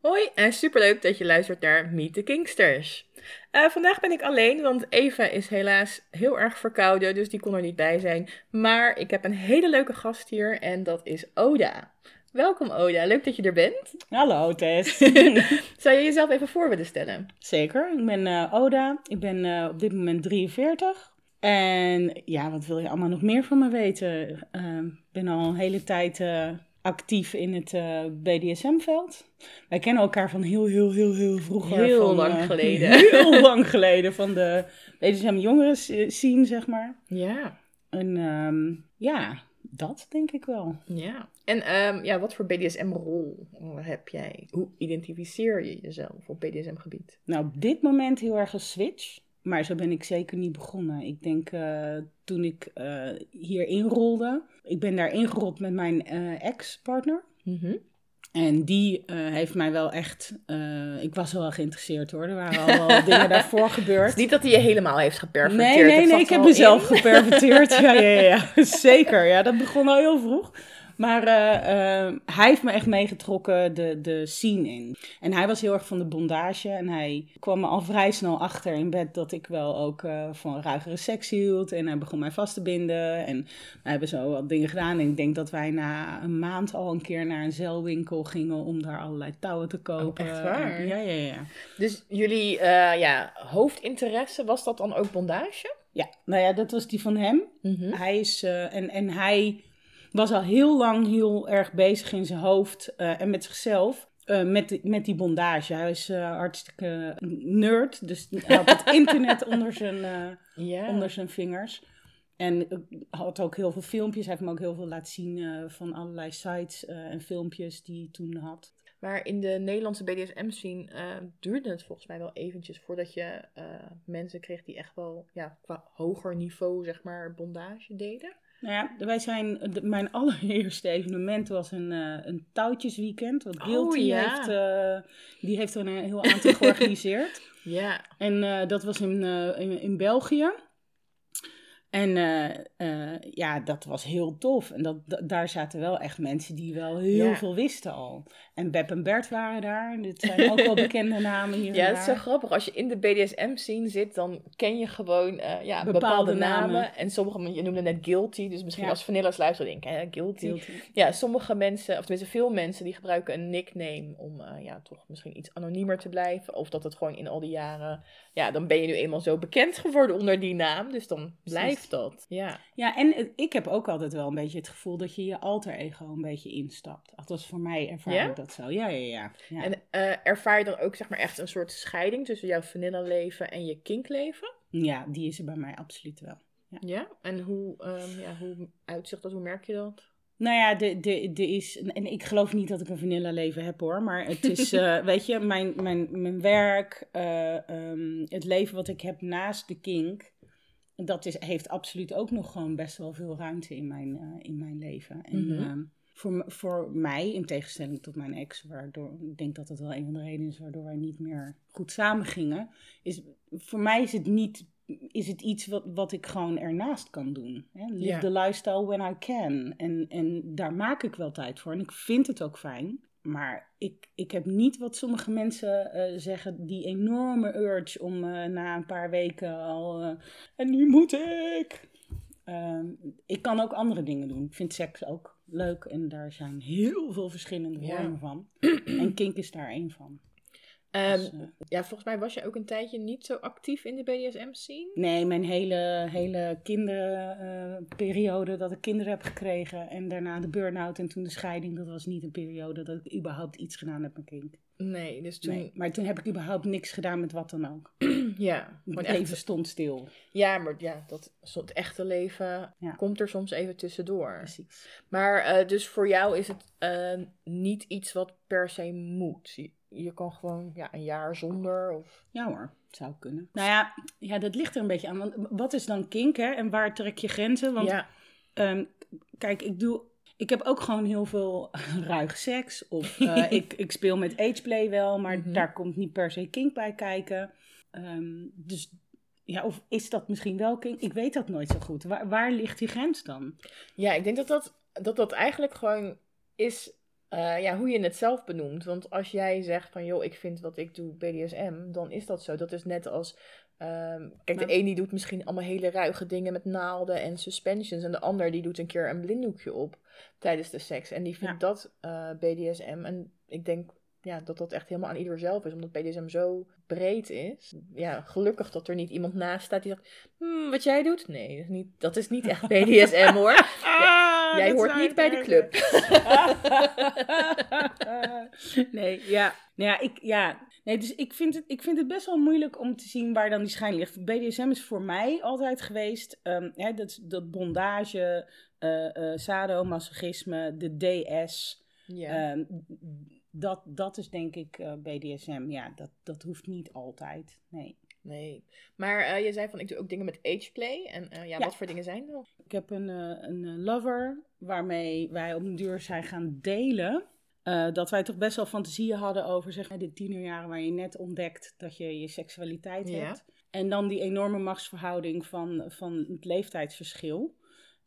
Hoi en superleuk dat je luistert naar Meet the Kingsters. Eh, vandaag ben ik alleen, want Eva is helaas heel erg verkouden, dus die kon er niet bij zijn. Maar ik heb een hele leuke gast hier en dat is Oda. Welkom Oda, leuk dat je er bent. Hallo Tess. Zou je jezelf even voor willen stellen? Zeker, ik ben eh, Oda. Ik ben eh, op dit moment 43. En ja, wat wil je allemaal nog meer van me weten? Ik ben al een hele tijd actief in het BDSM-veld. Wij kennen elkaar van heel, heel, heel, heel vroeger. Heel van, lang eh, geleden. Heel lang geleden van de BDSM jongeren scene, zeg maar. Ja. En ehm, ja, dat denk ik wel. Ja. En ehm, ja, wat voor BDSM-rol heb jij? Hoe identificeer je jezelf op BDSM-gebied? Nou, op dit moment heel erg een switch. Maar zo ben ik zeker niet begonnen. Ik denk uh, toen ik uh, hier inrolde. Ik ben daar ingerold met mijn uh, ex-partner. Mhm. En die heeft mij wel echt. ik was wel geïnteresseerd hoor. Er waren al wel dingen daarvoor gebeurd. Het is niet dat hij je helemaal heeft geperverteerd. Nee, nee, nee. Ik heb mezelf in. geperverteerd. ja, ja, ja. Zeker. Ja, dat begon al heel vroeg. Maar uh, uh, hij heeft me echt meegetrokken de, de scene in. En hij was heel erg van de bondage. En hij kwam me al vrij snel achter in bed dat ik wel ook uh, van ruigere seks hield. En hij begon mij vast te binden. En we hebben zo wat dingen gedaan. En ik denk dat wij na een maand al een keer naar een zeilwinkel gingen om daar allerlei touwen te kopen. Oh, echt waar? Ja, ja, ja. Dus jullie ja, hoofdinteresse, was dat dan ook bondage? Ja, nou ja, dat was die van hem. Mm -hmm. Hij is, en, en hij was al heel lang heel erg bezig in zijn hoofd uh, en met zichzelf. Uh, met, die, met die bondage. Hij is uh, hartstikke nerd, dus hij had het internet onder zijn, yeah. onder zijn vingers. En had ook heel veel filmpjes. Hij heeft me ook heel veel laten zien van allerlei sites en filmpjes die hij toen had. Maar in de Nederlandse BDSM-scene duurde het volgens mij wel eventjes voordat je mensen kreeg die echt wel ja, qua hoger niveau, zeg maar, bondage deden. Nou ja, wij zijn, de, mijn allereerste evenement was een, uh, een touwtjesweekend. Wat Guilty oh, ja. heeft, uh, die heeft er een heel aantal georganiseerd. Ja. En uh, dat was in, in, in, België. En ja, dat was heel tof. En dat, daar zaten wel echt mensen die wel heel Ja. veel wisten al. En Beb en Bert waren daar. Dit zijn ook wel bekende namen hier Ja, het is zo grappig. Als je in de BDSM-scene zit, dan ken je gewoon eh, ja, bepaalde, Bepaalde namen. namen. En sommige, je noemde net guilty, dus misschien Ja. als Vanilla's luisteren denken, hè, guilty. Guilty. Ja, sommige mensen, of tenminste veel mensen, die gebruiken een nickname om eh, ja, toch misschien iets anoniemer te blijven. Of dat het gewoon in al die jaren, ja, dan ben je nu eenmaal zo bekend geworden onder die naam. Dus dan blijft dat. Ja. Ja, en ik heb ook altijd wel een beetje het gevoel dat je je alter ego een beetje instapt. Althans, voor mij ervaar Ja? ik dat zo. Ja, ja, ja. ja. En eh, ervaar je dan ook zeg maar echt een soort scheiding tussen jouw vanilla leven en je kinkleven? ja, die is er bij mij absoluut wel. Ja. En hoe, ehm, ja, hoe uitzicht dat? Hoe merk je dat? Nou ja, de, de, de is, en ik geloof niet dat ik een vanilla leven heb hoor, maar het is, eh, weet je, mijn, mijn, mijn werk, eh, ehm, het leven wat ik heb naast de kink, dat is, heeft absoluut ook nog gewoon best wel veel ruimte in mijn, eh, in mijn leven. En Mhm. ehm, voor, voor mij, in tegenstelling tot mijn ex, waardoor ik denk dat dat wel een van de redenen is waardoor wij niet meer goed samen gingen, is voor mij is het niet is het iets wat, wat ik gewoon ernaast kan doen. Hè? Live the lifestyle when I can. En, en daar maak ik wel tijd voor. En ik vind het ook fijn. Maar ik, ik heb niet wat sommige mensen eh, zeggen, die enorme urge om eh, na een paar weken al. eh, en nu moet ik. Ehm, ik kan ook andere dingen doen. Ik vind seks ook leuk en daar zijn heel veel verschillende Ja. vormen van. en kink is daar één van. Ehm, Dus, eh, ja, volgens mij was je ook een tijdje niet zo actief in de BDSM-scene. Nee, mijn hele, hele kinderperiode dat ik kinderen heb gekregen en daarna de burn-out en toen de scheiding, dat was niet een periode dat ik überhaupt iets gedaan heb met kind. Nee, dus toen... Nee, maar toen heb ik überhaupt niks gedaan met wat dan ook. Ja, Het leven stond stil. ja, maar ja, dat soort echte leven Ja. komt er soms even tussendoor. Precies. Maar eh, dus voor jou is het eh, niet iets wat per se moet. Je kan gewoon ja, een jaar zonder. Of... Ja hoor, het zou kunnen. Nou ja, ja, dat ligt er een beetje aan. Want wat is dan kink, hè? En waar trek je grenzen? Want ja. Ehm, kijk, ik doe. Ik heb ook gewoon heel veel ruig seks. Of eh, ik, ik speel met ageplay wel, maar Mhm. daar komt niet per se kink bij kijken. Ehm, dus ja, of is dat misschien wel kink? Ik weet dat nooit zo goed. Waar, waar ligt die grens dan? Ja, ik denk dat dat, dat, dat eigenlijk gewoon is eh, ja, hoe je het zelf benoemt. Want als jij zegt van, joh, ik vind wat ik doe BDSM, dan is dat zo. Dat is net als, ehm, kijk, de een die doet misschien allemaal hele ruige dingen met naalden en suspensions. En de ander die doet een keer een blinddoekje op tijdens de seks. En die vindt Ja. dat eh, BDSM. En ik denk ja, dat dat echt helemaal aan ieder zelf is, omdat BDSM zo breed is. Ja, gelukkig dat er niet iemand naast staat die zegt, "Hmm, wat jij doet? Nee, dat is niet, dat is niet echt BDSM hoor. Jij hoort niet bij de club. nee, ja. Nou ja, ik, ja. Nee, dus ik vind, het, ik vind het best wel moeilijk om te zien waar dan die schijn ligt. BDSM is voor mij altijd geweest, ehm, hè, dat, dat bondage, eh eh sadomasochisme, de DS. Ja. ehm, dat, dat is denk ik eh, BDSM. Ja, dat, dat hoeft niet altijd. Nee. Nee. Maar eh, je zei van, ik doe ook dingen met ageplay. En eh, ja, Ja. wat voor dingen zijn dat? Ik heb een, eh, een lover waarmee wij op een duur zijn gaan delen. Dat wij toch best wel fantasieën hadden over zeg maar, de tienerjaren waar je net ontdekt dat je je seksualiteit Ja. hebt. En dan die enorme machtsverhouding van, van het leeftijdsverschil.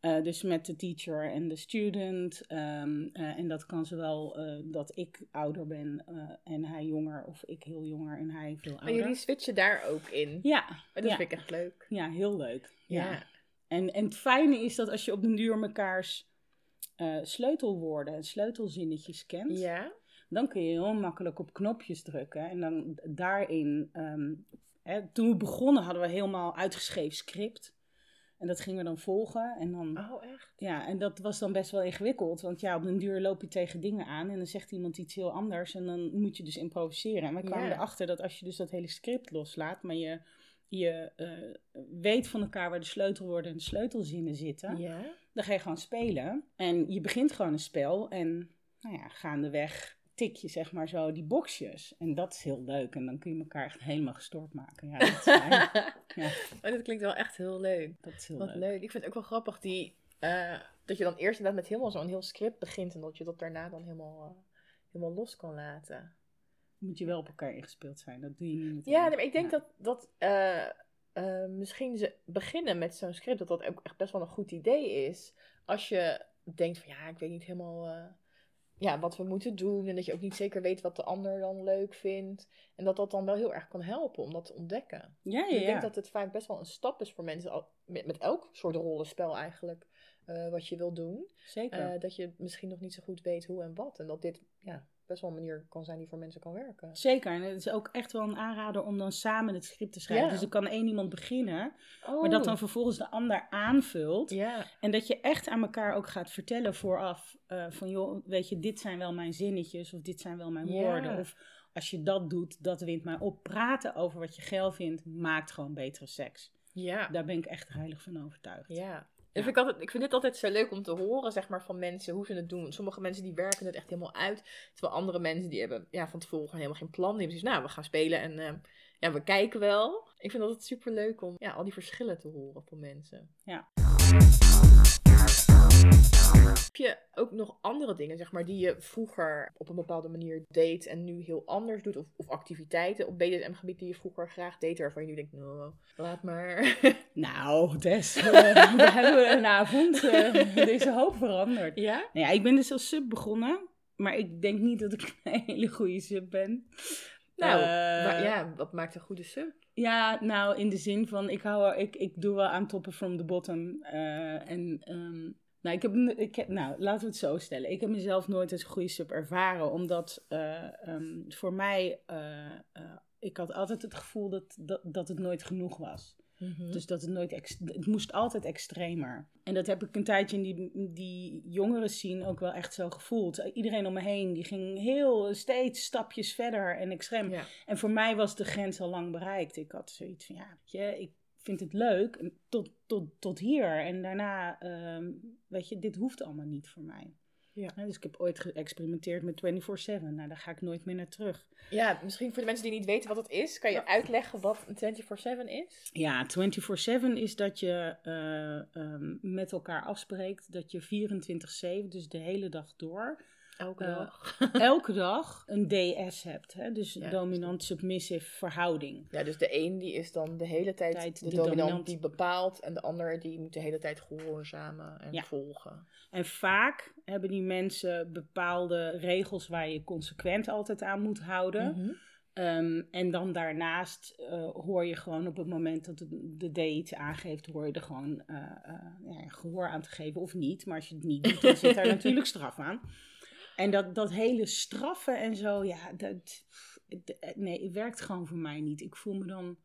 Eh, dus met de teacher en de student. ehm, eh, en dat kan zowel eh, dat ik ouder ben en hij jonger, of ik heel jonger en hij veel Maar ouder. jullie switchen daar ook in. Ja, Maar dat ja. vind ik echt leuk. ja, heel leuk. Ja. ja. En, en het fijne is dat als je op den duur mekaars sleutelwoorden en sleutelzinnetjes kent, Ja. dan kun je heel makkelijk op knopjes drukken. En dan daarin, ehm, hè, toen we begonnen hadden we helemaal uitgeschreven script. En dat gingen we dan volgen. En, dan, Oh, echt? ja, en dat was dan best wel ingewikkeld. Want ja, op den duur loop je tegen dingen aan. En dan zegt iemand iets heel anders. En dan moet je dus improviseren. En wij kwamen erachter dat als je dus dat hele script loslaat. Maar je, je eh, weet van elkaar waar de sleutelwoorden en de sleutelzinnen zitten. Dan ga je gewoon spelen. En je begint gewoon een spel. En nou ja, gaandeweg tik je zeg maar zo die boxjes. En dat is heel leuk. En dan kun je elkaar echt helemaal gestoord maken. Ja, dat. Ja. Oh, dat klinkt wel echt heel leuk. Dat is heel Wat leuk. leuk. Ik vind het ook wel grappig die, eh, dat je dan eerst inderdaad met helemaal zo'n heel script begint. En dat je dat daarna dan helemaal, eh, helemaal los kan laten. Moet je wel op elkaar ingespeeld zijn. Dat doe je niet meteen. Ja, nee, maar ik denk Ja. dat, dat eh, misschien ze beginnen met zo'n script, dat dat ook echt best wel een goed idee is. Als je denkt van ja, ik weet niet helemaal ja, wat we moeten doen. En dat je ook niet zeker weet wat de ander dan leuk vindt. En dat dat dan wel heel erg kan helpen om dat te ontdekken. Ja, ja, Ik denk dat het vaak best wel een stap is voor mensen, met, met elk soort rollenspel eigenlijk, eh, wat je wil doen. Zeker. Eh, dat je misschien nog niet zo goed weet hoe en wat. En dat dit ja, best wel een manier kan zijn die voor mensen kan werken. Zeker. En het is ook echt wel een aanrader om dan samen het script te schrijven. Ja. Dus er kan één iemand beginnen, Oh. maar dat dan vervolgens de ander aanvult. Ja, En dat je echt aan elkaar ook gaat vertellen vooraf. eh, van joh, weet je, dit zijn wel mijn zinnetjes of dit zijn wel mijn Ja. woorden. Of als je dat doet, dat wint mij op. Praten over wat je geil vindt, maakt gewoon betere seks. ja. Daar ben ik echt heilig van overtuigd. Ja. Vind ik, altijd, ik vind dit altijd zo leuk om te horen, zeg maar, van mensen hoe ze het doen. Sommige mensen die werken het echt helemaal uit. Terwijl andere mensen die hebben ja, van tevoren gewoon helemaal geen plan. Die hebben zoiets, nou, we gaan spelen en eh, ja, we kijken wel. Ik vind dat super leuk om ja, al die verschillen te horen van mensen. Ja. Heb je ook nog andere dingen, zeg maar, die je vroeger op een bepaalde manier deed en nu heel anders doet? Of, of activiteiten op BDSM-gebied die je vroeger graag deed, waarvan je nu denkt, nou, laat maar. Nou, Des, eh, we hebben een avond. eh, een hoop veranderd. ja? Nou ja, ik ben dus als sub begonnen. Maar ik denk niet dat ik een hele goede sub ben. Nou, Eh, maar ja, wat maakt een goede sub? Ja, nou in de zin van ik hou ik, ik doe wel aan toppen from the bottom. eh, en ehm, nou, ik heb, ik heb, nou, laten we het zo stellen. Ik heb mezelf nooit als een goede sub ervaren, omdat eh, ehm, voor mij, eh, eh, ik had altijd het gevoel dat, dat, dat het nooit genoeg was. Dus dat het nooit, ex- het moest altijd extremer. En dat heb ik een tijdje in die, die jongeren zien ook wel echt zo gevoeld. Iedereen om me heen, die ging heel steeds stapjes verder en extreem. ja. En voor mij was de grens al lang bereikt. Ik had zoiets van, ja, weet je, ik vind het leuk tot, tot, tot hier. En daarna, ehm, weet je, dit hoeft allemaal niet voor mij. Ja. Dus ik heb ooit geëxperimenteerd met 24-7. Nou, daar ga ik nooit meer naar terug. Ja, misschien voor de mensen die niet weten wat het is, kan je uitleggen wat een 24-7 is? Ja, 24-7 is dat je eh, ehm, met elkaar afspreekt dat je 24-7, dus de hele dag door, Elke Eh, dag. elke dag een DS hebt. Hè? Dus Ja, dominant-submissive verhouding. Ja, dus de een die is dan de hele tijd, Tijd de, de dominant, dominant. die bepaalt en de ander die moet de hele tijd gehoorzamen en Ja. volgen. En vaak hebben die mensen bepaalde regels waar je consequent altijd aan moet houden. Mhm. Ehm, en dan daarnaast eh, hoor je gewoon op het moment dat de, de D iets aangeeft, hoor je er gewoon eh, ja, gehoor aan te geven of niet. Maar als je het niet doet, dan zit daar natuurlijk straf aan. En dat, dat hele straffen en zo, ja, dat, nee, het werkt gewoon voor mij niet. Ik voel me dan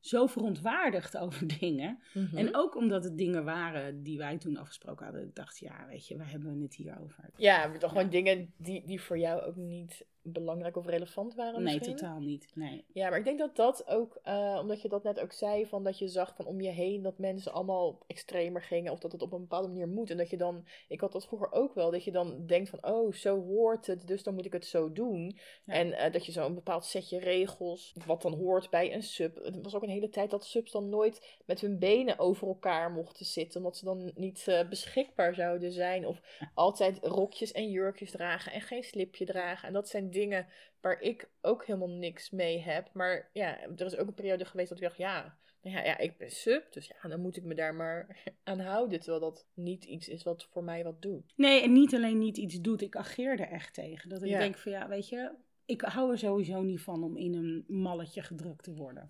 zo verontwaardigd over dingen. Mhm. En ook omdat het dingen waren die wij toen afgesproken hadden. Ik dacht, ja, weet je, waar hebben we het hier over? Ja, maar toch gewoon dingen die, die voor jou ook niet belangrijk of relevant waren Nee, misschien? totaal niet. Nee. Ja, maar ik denk dat dat ook, eh, omdat je dat net ook zei, van dat je zag van om je heen dat mensen allemaal extremer gingen of dat het op een bepaalde manier moet. En dat je dan, ik had dat vroeger ook wel, dat je dan denkt van, oh, zo hoort het, dus dan moet ik het zo doen. Ja. En eh, dat je zo een bepaald setje regels, wat dan hoort bij een sub. Het was ook een hele tijd dat subs dan nooit met hun benen over elkaar mochten zitten, omdat ze dan niet eh, beschikbaar zouden zijn. Of altijd rokjes en jurkjes dragen en geen slipje dragen. En dat zijn dingen waar ik ook helemaal niks mee heb. Maar ja, er is ook een periode geweest dat ik dacht, ja, nou ja, ja, ik ben sub, dus ja, dan moet ik me daar maar aan houden. Terwijl dat niet iets is wat voor mij wat doet. Nee, en niet alleen niet iets doet, ik ageer er echt tegen. Dat ik Ja. denk van ja, weet je, ik hou er sowieso niet van om in een malletje gedrukt te worden.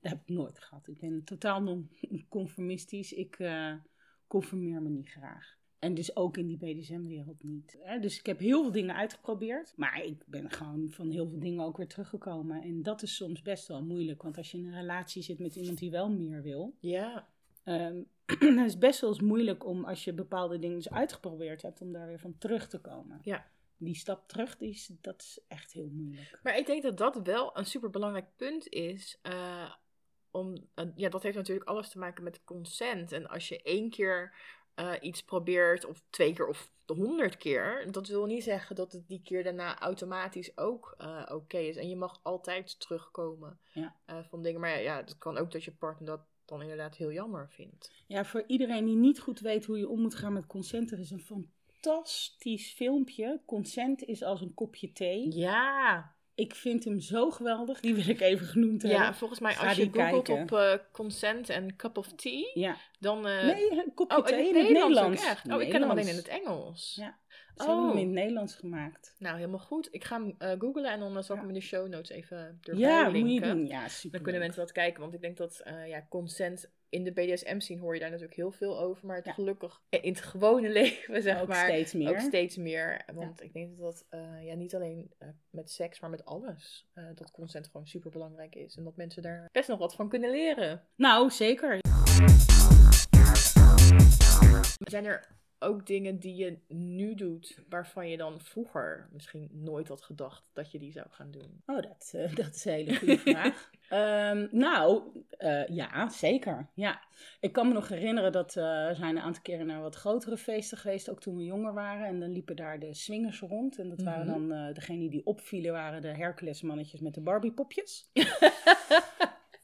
Dat heb ik nooit gehad. Ik ben totaal non-conformistisch. Ik eh, conformeer me niet graag. En dus ook in die BDSM-wereld niet. Hè? Dus ik heb heel veel dingen uitgeprobeerd. Maar ik ben gewoon van heel veel dingen ook weer teruggekomen. En dat is soms best wel moeilijk. Want als je in een relatie zit met iemand die wel meer wil... Ja, Ehm dan is het best wel eens moeilijk om, als je bepaalde dingen dus uitgeprobeerd hebt, om daar weer van terug te komen. Ja. Die stap terug, die is, dat is echt heel moeilijk. maar ik denk dat dat wel een superbelangrijk punt is. eh, om, eh, ja, dat heeft natuurlijk alles te maken met consent. En als je één keer eh, iets probeert, of twee keer of honderd keer, dat wil niet zeggen dat het die keer daarna automatisch ook eh, oké is. En je mag altijd terugkomen Ja. eh, van dingen. Maar ja, ja, het kan ook dat je partner dat dan inderdaad heel jammer vindt. Ja, voor iedereen die niet goed weet hoe je om moet gaan met consent, er is een fantastisch filmpje. Consent is als een kopje thee. Ja, Ik vind hem zo geweldig, die wil ik even genoemd hebben. ja volgens mij Ga als je googelt kijken. op eh, consent en cup of tea, Ja. dan... eh, Nee, een kopje Oh, thee in in het Nederlands? Oh, ik ken hem alleen in het Engels. Ja. Ze hebben hem Oh. in het Nederlands gemaakt. Nou, helemaal goed. Ik ga hem eh googlen en dan eh, zal ik hem in de show notes even erbij Ja, linken. moet je doen. Ja, super. Dan kunnen mensen wat kijken, want ik denk dat eh, ja, consent in de BDSM-scene hoor je daar natuurlijk heel veel over. Maar het Ja. gelukkig in het gewone leven, zeg ook maar, steeds meer. ook steeds meer. Want ik denk dat dat ja, niet alleen met seks, maar met alles, dat consent gewoon super belangrijk is. En dat mensen daar best nog wat van kunnen leren. Nou, zeker. Zijn er ook dingen die je nu doet, waarvan je dan vroeger misschien nooit had gedacht dat je die zou gaan doen? Oh, dat, eh, dat is een hele goede vraag. Ehm, nou, eh, ja, zeker. Ja. Ik kan me nog herinneren dat eh, we zijn een aantal keren naar wat grotere feesten geweest, ook toen we jonger waren. En dan liepen daar de swingers rond. En dat waren Mhm. dan, eh degenen die opvielen, waren de Hercules mannetjes met de Barbie popjes.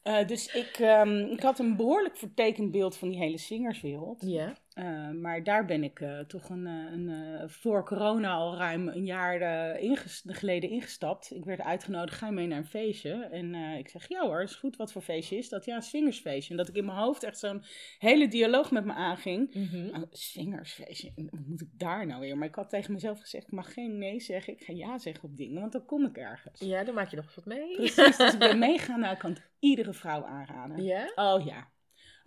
Eh, dus ik, ehm, ik had een behoorlijk vertekend beeld van die hele swingerswereld. Ja. Uh, maar daar ben ik uh, toch een, een, een, voor corona al ruim een jaar inges geleden ingestapt. Ik werd uitgenodigd, ga je mee naar een feestje? En ik zeg, ja hoor, is goed. Wat voor feestje is dat? Ja, een swingersfeestje. En dat ik in mijn hoofd echt zo'n hele dialoog met me aanging. Mm -hmm. oh, swingersfeestje, wat moet ik daar nou weer? Maar ik had tegen mezelf gezegd, ik mag geen nee zeggen. Ik ga ja zeggen op dingen, want dan kom ik ergens. Ja, dan maak je nog wat mee. Precies, dus ik ben meegaan. Nou, ik kan het iedere vrouw aanraden. Ja? Oh ja.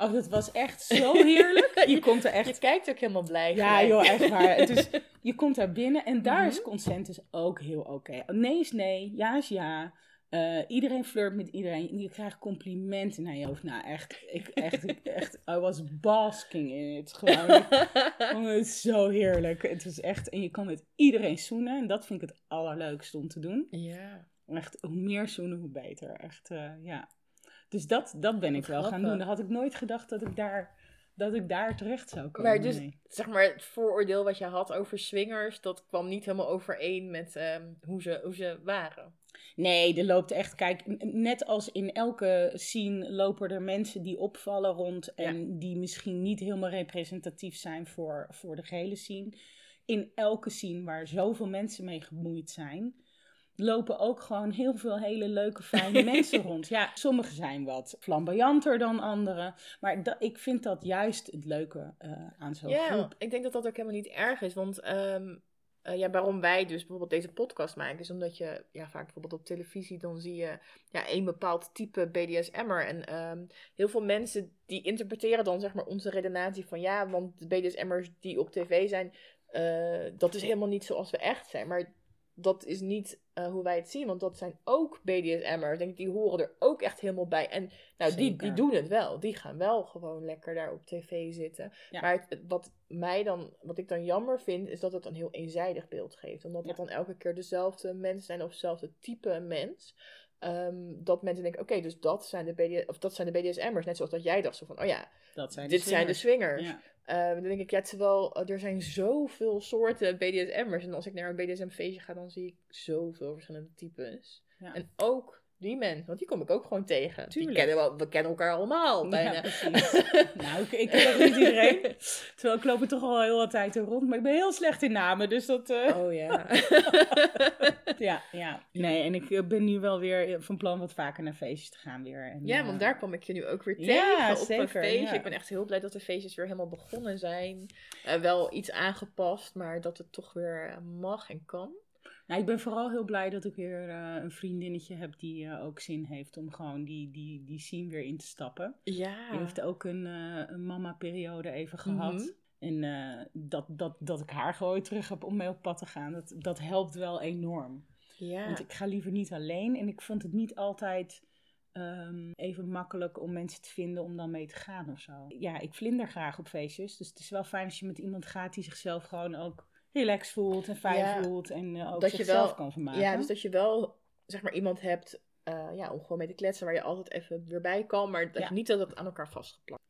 Oh, dat was echt zo heerlijk. Je komt er echt... Je kijkt ook helemaal blij. Ja, gelijk. joh, echt waar. Dus je komt daar binnen en daar is consent dus ook heel oké. Nee is nee, ja is ja. Uh, iedereen flirt met iedereen. Je krijgt complimenten naar je hoofd. Nou, echt, ik, echt, ik, echt, I was basking in it. Gewoon, oh, het is zo heerlijk. Het is echt, en je kan met iedereen zoenen. En dat vind ik het allerleukste om te doen. Ja. Echt, hoe meer zoenen, hoe beter. Echt, uh, ja. Dus dat, dat ben ik wel grappig. gaan doen. Dat had ik nooit gedacht dat ik daar dat ik daar terecht zou komen. Maar dus, nee. zeg maar, het vooroordeel wat je had over swingers, dat kwam niet helemaal overeen met ehm, hoe, ze, hoe ze waren. Nee, er loopt echt, kijk, net als in elke scene lopen er mensen die opvallen rond en die misschien niet helemaal representatief zijn voor, voor de gehele scene. In elke scene waar zoveel mensen mee gemoeid zijn, lopen ook gewoon heel veel hele leuke, fijne mensen rond. Ja, sommigen zijn wat flamboyanter dan anderen, maar da- ik vind dat juist het leuke eh, aan zo'n Ja, groep. ik denk dat dat ook helemaal niet erg is. Want ehm, eh, ja, waarom wij dus bijvoorbeeld deze podcast maken, is omdat je ja, vaak bijvoorbeeld op televisie dan zie je ja, een bepaald type BDSM'er. En ehm, heel veel mensen die interpreteren dan zeg maar onze redenatie van ja, want de BDSM'ers die op tv zijn, eh, dat is helemaal niet zoals we echt zijn. Maar dat is niet eh, hoe wij het zien, want dat zijn ook BDSM'ers. Denk ik, die horen er ook echt helemaal bij. En nou, die, die doen het wel. Die gaan wel gewoon lekker daar op tv zitten. Ja. Maar het- wat mij dan, wat ik dan jammer vind, is dat het een heel eenzijdig beeld geeft. Omdat het Ja. dan elke keer dezelfde mensen zijn of hetzelfde type mens. Ehm, dat mensen denken, oké, dus dat zijn, de of dat zijn de BDSM'ers. Net zoals dat jij dacht, zo van, oh ja, Dat zijn dit zijn de swingers. Ja. Ehm, dan denk ik, ja, terwijl eh, er zijn zoveel soorten BDSM'ers. En als ik naar een BDSM-feestje ga, dan zie ik zoveel verschillende types. Ja. En ook die mensen, want die kom ik ook gewoon tegen. Die Tuurlijk. kennen we, we kennen elkaar allemaal bijna. Ja, precies. nou, ik, ik ken ook niet iedereen. Terwijl ik loop er toch al heel wat tijd rond. Maar ik ben heel slecht in namen, dus dat... eh, Oh ja. ja, ja. Nee, en ik eh, ben nu wel weer van plan wat vaker naar feestjes te gaan weer. En, Ja, eh, want daar kwam ik je nu ook weer Ja, tegen op een zeker, feestje. ja. Ik ben echt heel blij dat de feestjes weer helemaal begonnen zijn. Eh, wel iets aangepast, maar dat het toch weer eh, mag en kan. Nou, ik ben vooral heel blij dat ik weer eh, een vriendinnetje heb die eh, ook zin heeft om gewoon die, die, die scene weer in te stappen. Ja. Die heeft ook een, eh, een mama-periode even gehad. Mhm. En eh, dat, dat, dat ik haar gewoon terug heb om mee op pad te gaan, dat, dat helpt wel enorm. Ja. Want ik ga liever niet alleen. En ik vond het niet altijd ehm, even makkelijk om mensen te vinden om dan mee te gaan of zo. Ja, ik vlinder graag op feestjes. Dus het is wel fijn als je met iemand gaat die zichzelf gewoon ook relaxed voelt en fijn Ja, voelt. En eh, ook dat je zichzelf wel- kan vermaken. Ja, dus dat je wel zeg maar iemand hebt eh, ja, om gewoon mee te kletsen waar je altijd even weer bij kan, maar dat Ja. niet dat het aan elkaar vastgeplakt.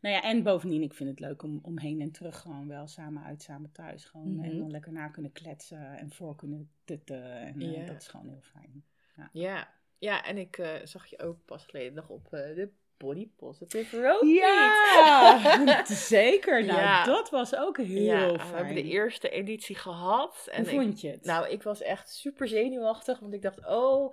Nou ja, en bovendien, ik vind het leuk om, om heen en terug gewoon wel samen uit, samen thuis. Gewoon, Mhm. En dan lekker na kunnen kletsen en voor kunnen tutten. En eh, Ja. dat is gewoon heel fijn. Ja, ja en ik eh, zag je ook pas geleden nog op eh, de Body Positive Road. Ja, zeker. Nou, Ja. dat was ook heel ja, we fijn. hebben de eerste editie gehad. En Hoe vond je het? Nou, ik was echt super zenuwachtig, want ik dacht, oh,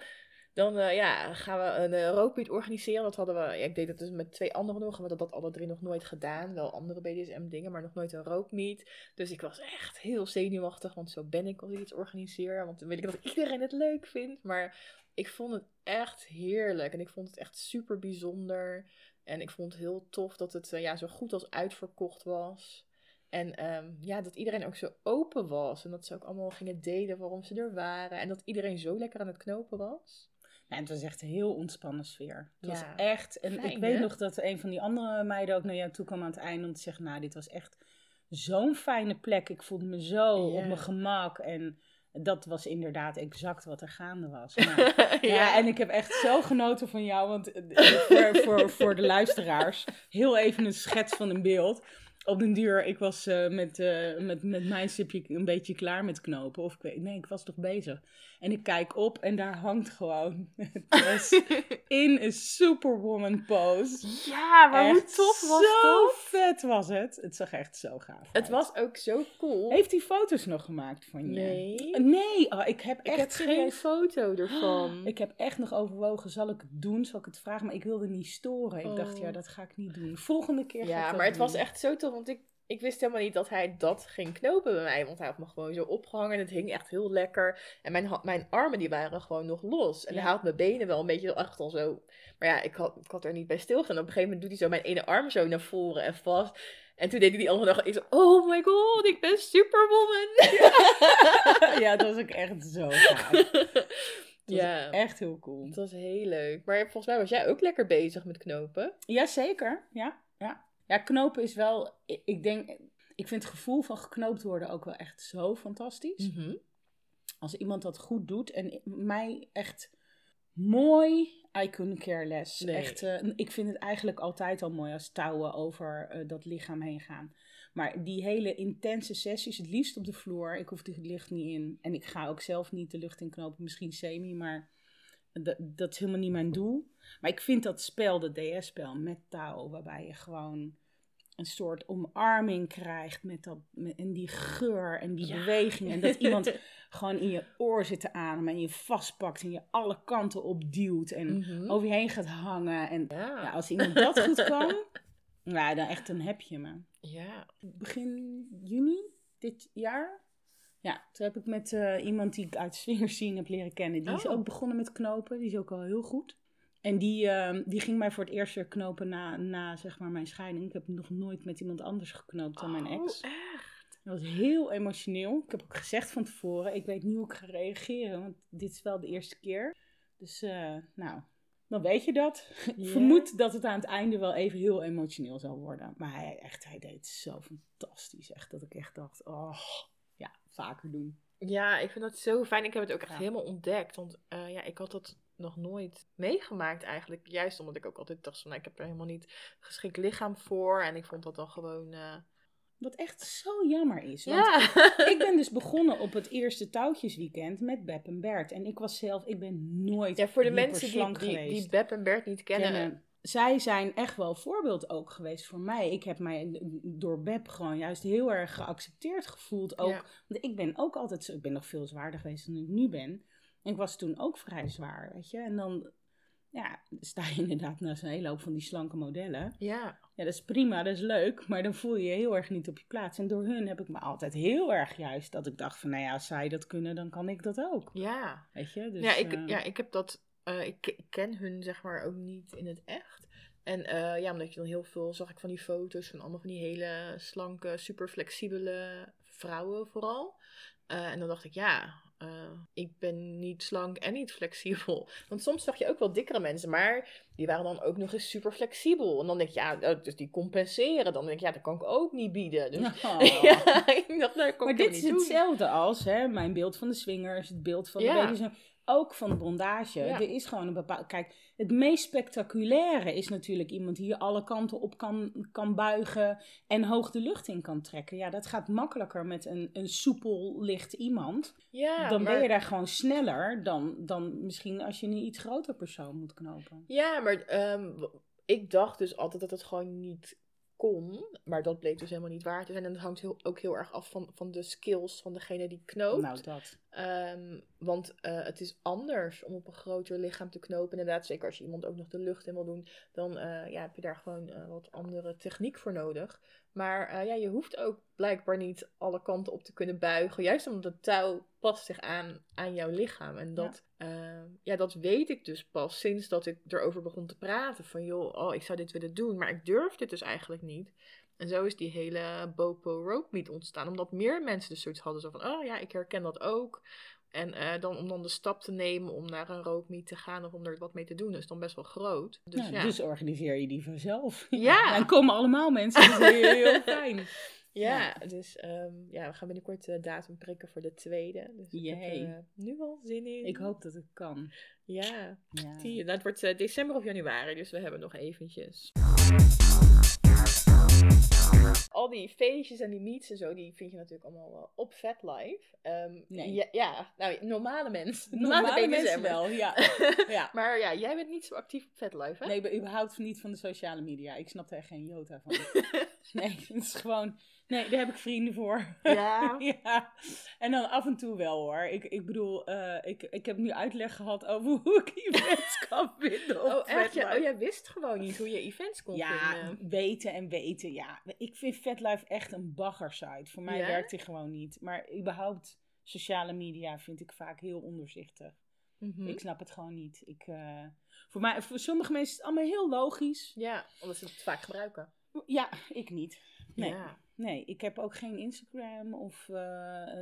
dan eh, ja, gaan we een uh, organiseren. Dat hadden we, ja, ik deed dat dus met twee anderen nog, we hadden dat alle drie nog nooit gedaan. Wel andere BDSM dingen, maar nog nooit een rookmeet. Dus ik was echt heel zenuwachtig, want zo ben ik als ik iets organiseer. Want dan wil ik dat iedereen het leuk vindt. Maar ik vond het echt heerlijk en ik vond het echt super bijzonder. En ik vond het heel tof dat het eh, ja, zo goed als uitverkocht was. En ehm, ja, dat iedereen ook zo open was. En dat ze ook allemaal gingen delen waarom ze er waren. En dat iedereen zo lekker aan het knopen was. Ja, het was echt een heel ontspannen sfeer. Het was Ja, echt. En fijn, ik weet hè? nog dat een van die andere meiden ook naar jou toe kwam aan het einde om te zeggen: Nou, dit was echt zo'n fijne plek. Ik voelde me zo Ja. op mijn gemak. En dat was inderdaad exact wat er gaande was. Maar, ja. en ik heb echt zo genoten van jou. Want eh, voor, voor, voor de luisteraars, heel even een schets van een beeld. Op den duur, ik was eh, met, eh, met, met mijn stipje een beetje klaar met knopen. Of ik weet, nee, ik was toch bezig. En ik kijk op en daar hangt gewoon Tess in een superwoman pose. Ja, maar hoe tof was zo dat? vet was het. Het zag echt zo gaaf Het uit. was ook zo cool. Heeft hij foto's nog gemaakt van je? Nee. Nee, oh, ik heb ik echt heb geen foto ervan. Ik heb echt nog overwogen, zal ik het doen? Zal ik het vragen? Maar ik wilde niet storen. Ik dacht, Oh. ja, dat ga ik niet doen. Volgende keer ga ik Ja, maar het was echt zo tof, want ik, ik wist helemaal niet dat hij dat ging knopen bij mij. Want hij had me gewoon zo opgehangen en het hing echt heel lekker. En mijn, mijn armen die waren gewoon nog los. En Ja. hij had mijn benen wel een beetje echt al zo... Maar ja, ik had, ik had er niet bij stilgestaan. Op een gegeven moment doet hij zo mijn ene arm zo naar voren en vast. En toen deed hij die andere dag, ik zo, oh my god, ik ben superwoman. ja, dat was ook echt zo gaaf. Het was ja, echt heel cool. het was heel leuk. Maar volgens mij was jij ook lekker bezig met knopen. Jazeker, ja. Ja, knopen is wel, ik, ik denk, ik vind het gevoel van geknoopt worden ook wel echt zo fantastisch. Mhm. Als iemand dat goed doet en mij echt mooi I couldn't care less. Nee. Echt, eh, ik vind het eigenlijk altijd al mooi als touwen over eh, dat lichaam heen gaan. Maar die hele intense sessies, het liefst op de vloer. Ik hoef de lucht niet in. En ik ga ook zelf niet de lucht in knopen, misschien semi, maar dat, dat is helemaal niet mijn doel. Maar ik vind dat spel, dat DS-spel met touw, waarbij je gewoon een soort omarming krijgt met dat, met, en die geur en die Ja. beweging. En dat iemand gewoon in je oor zit te ademen en je vastpakt en je alle kanten opduwt en Mhm. over je heen gaat hangen. En Ja. ja, als iemand dat goed kan, nou, dan echt een heb je me. ja. Begin juni dit jaar. Ja, toen heb ik met eh, iemand die ik uit zien heb leren kennen. Die is Oh. ook begonnen met knopen. Die is ook al heel goed. En die, eh, die ging mij voor het eerst weer knopen na, na zeg maar, mijn scheiding. Ik heb nog nooit met iemand anders geknoopt dan mijn ex. Oh, echt? Dat was heel emotioneel. Ik heb ook gezegd van tevoren, ik weet niet hoe ik ga reageren, want dit is wel de eerste keer. Dus, eh, nou, dan weet je dat. Ik vermoed dat het aan het einde wel even heel emotioneel zal worden. Maar hij, echt, hij deed het zo fantastisch. Echt dat ik echt dacht, oh, ja, vaker doen. Ja, ik vind dat zo fijn. Ik heb het ook echt Ja. helemaal ontdekt. Want eh, ja, ik had dat nog nooit meegemaakt eigenlijk. Juist omdat ik ook altijd dacht van, nou, ik heb er helemaal niet geschikt lichaam voor. En ik vond dat dan gewoon... eh, Wat echt zo jammer is. Want ja. ik ben dus begonnen op het eerste touwtjesweekend met Beb en Bert. En ik was zelf, ik ben nooit ja, voor de mensen die, die, geweest. die Beb en Bert niet kennen. kennen. Zij zijn echt wel voorbeeld ook geweest voor mij. Ik heb mij door Beb gewoon juist heel erg geaccepteerd gevoeld. Ook, Ja. Want ik ben ook altijd zo, ik ben nog veel zwaarder geweest dan ik nu ben. Ik was toen ook vrij zwaar, weet je. En dan ja, sta je inderdaad naast een hele hoop van die slanke modellen. Ja. Ja, dat is prima, dat is leuk, maar dan voel je je heel erg niet op je plaats. En door hun heb ik me altijd heel erg juist dat ik dacht van, nou ja, als zij dat kunnen, dan kan ik dat ook. Ja. Weet je? Dus, ja, ik, eh, ja, ik heb dat. eh, ik, ik ken hun zeg maar ook niet in het echt. En eh, ja, omdat je dan heel veel zag ik van die foto's van allemaal van die hele slanke, super flexibele vrouwen vooral. En dan dacht ik, ja, eh, ik ben niet slank en niet flexibel. Want soms zag je ook wel dikkere mensen, maar die waren dan ook nog eens super flexibel. En dan denk je, ja, oh, dus die compenseren. Dan denk ik, ja, dat kan ik ook niet bieden. Dus Oh. ja, ik dacht, nou, Maar ik dit is niet doen. hetzelfde als hè, mijn beeld van de swingers, het beeld van Ja. de baby's, ook van de bondage. Ja. Er is gewoon een bepaald. Kijk, het meest spectaculaire is natuurlijk iemand die je alle kanten op kan, kan buigen en hoog de lucht in kan trekken. Ja, dat gaat makkelijker met een, een soepel, licht iemand. Ja, dan ben je daar gewoon sneller dan, dan misschien als je een iets groter persoon moet knopen. Ja, maar ehm, ik dacht dus altijd dat het gewoon niet kon. Maar dat bleek dus helemaal niet waar te zijn. En dat hangt heel, ook heel erg af van, van de skills van degene die knoopt. Nou, dat. Ehm, want eh, het is anders om op een groter lichaam te knopen. Inderdaad, zeker als je iemand ook nog de lucht in wil doen, dan eh, ja, heb je daar gewoon eh, wat andere techniek voor nodig. Maar ja, je hoeft ook blijkbaar niet alle kanten op te kunnen buigen. Juist omdat het touw past zich aan, aan jouw lichaam. En dat, ja. ja, dat weet ik dus pas sinds dat ik erover begon te praten. Van joh, oh, ik zou dit willen doen, maar ik durf dit dus eigenlijk niet. En zo is die hele Bopo Rope Meet ontstaan. Omdat meer mensen dus zoiets hadden. Zo van, oh ja, ik herken dat ook. En uh, dan, om dan de stap te nemen om naar een rope meet te gaan of om er wat mee te doen, is dan best wel groot. Dus, Nou, ja. dus organiseer je die vanzelf. Ja. Dan komen allemaal mensen. Dat is heel, heel fijn. Ja, dus um, ja, we gaan binnenkort de datum prikken voor de tweede. Dus ik heb er uh, nu al zin in. Ik hoop dat het kan. Ja, ja. zie je. Dat wordt uh, december of januari, dus we hebben nog eventjes. Al die feestjes en die meets en zo, die vind je natuurlijk allemaal uh, op FetLife. Um, nee. Ja, ja, nou, normale mensen. Normale, normale mensen wel, ja. ja. maar ja, jij bent niet zo actief op FetLife, hè? Nee, ik ben überhaupt niet van de sociale media. Ik snap er geen jota van. nee, het is gewoon... Nee, daar heb ik vrienden voor. Ja. ja. En dan af en toe wel hoor. Ik, ik bedoel, uh, ik, ik heb nu uitleg gehad over hoe ik events kan vinden. oh, echt? Ja, oh, jij wist gewoon niet hoe je events kon ja, vinden. weten en weten. Ja, ik vind FetLife echt een baggersite. Voor mij ja? werkt die gewoon niet. Maar überhaupt, sociale media vind ik vaak heel onderzichtig. Mhm. Mm -hmm. Ik snap het gewoon niet. Ik, uh, voor, mij, voor sommige mensen is het allemaal heel logisch. Ja, omdat ze het vaak gebruiken. Ja, ik niet. Nee. Ja. Nee, ik heb ook geen Instagram of uh,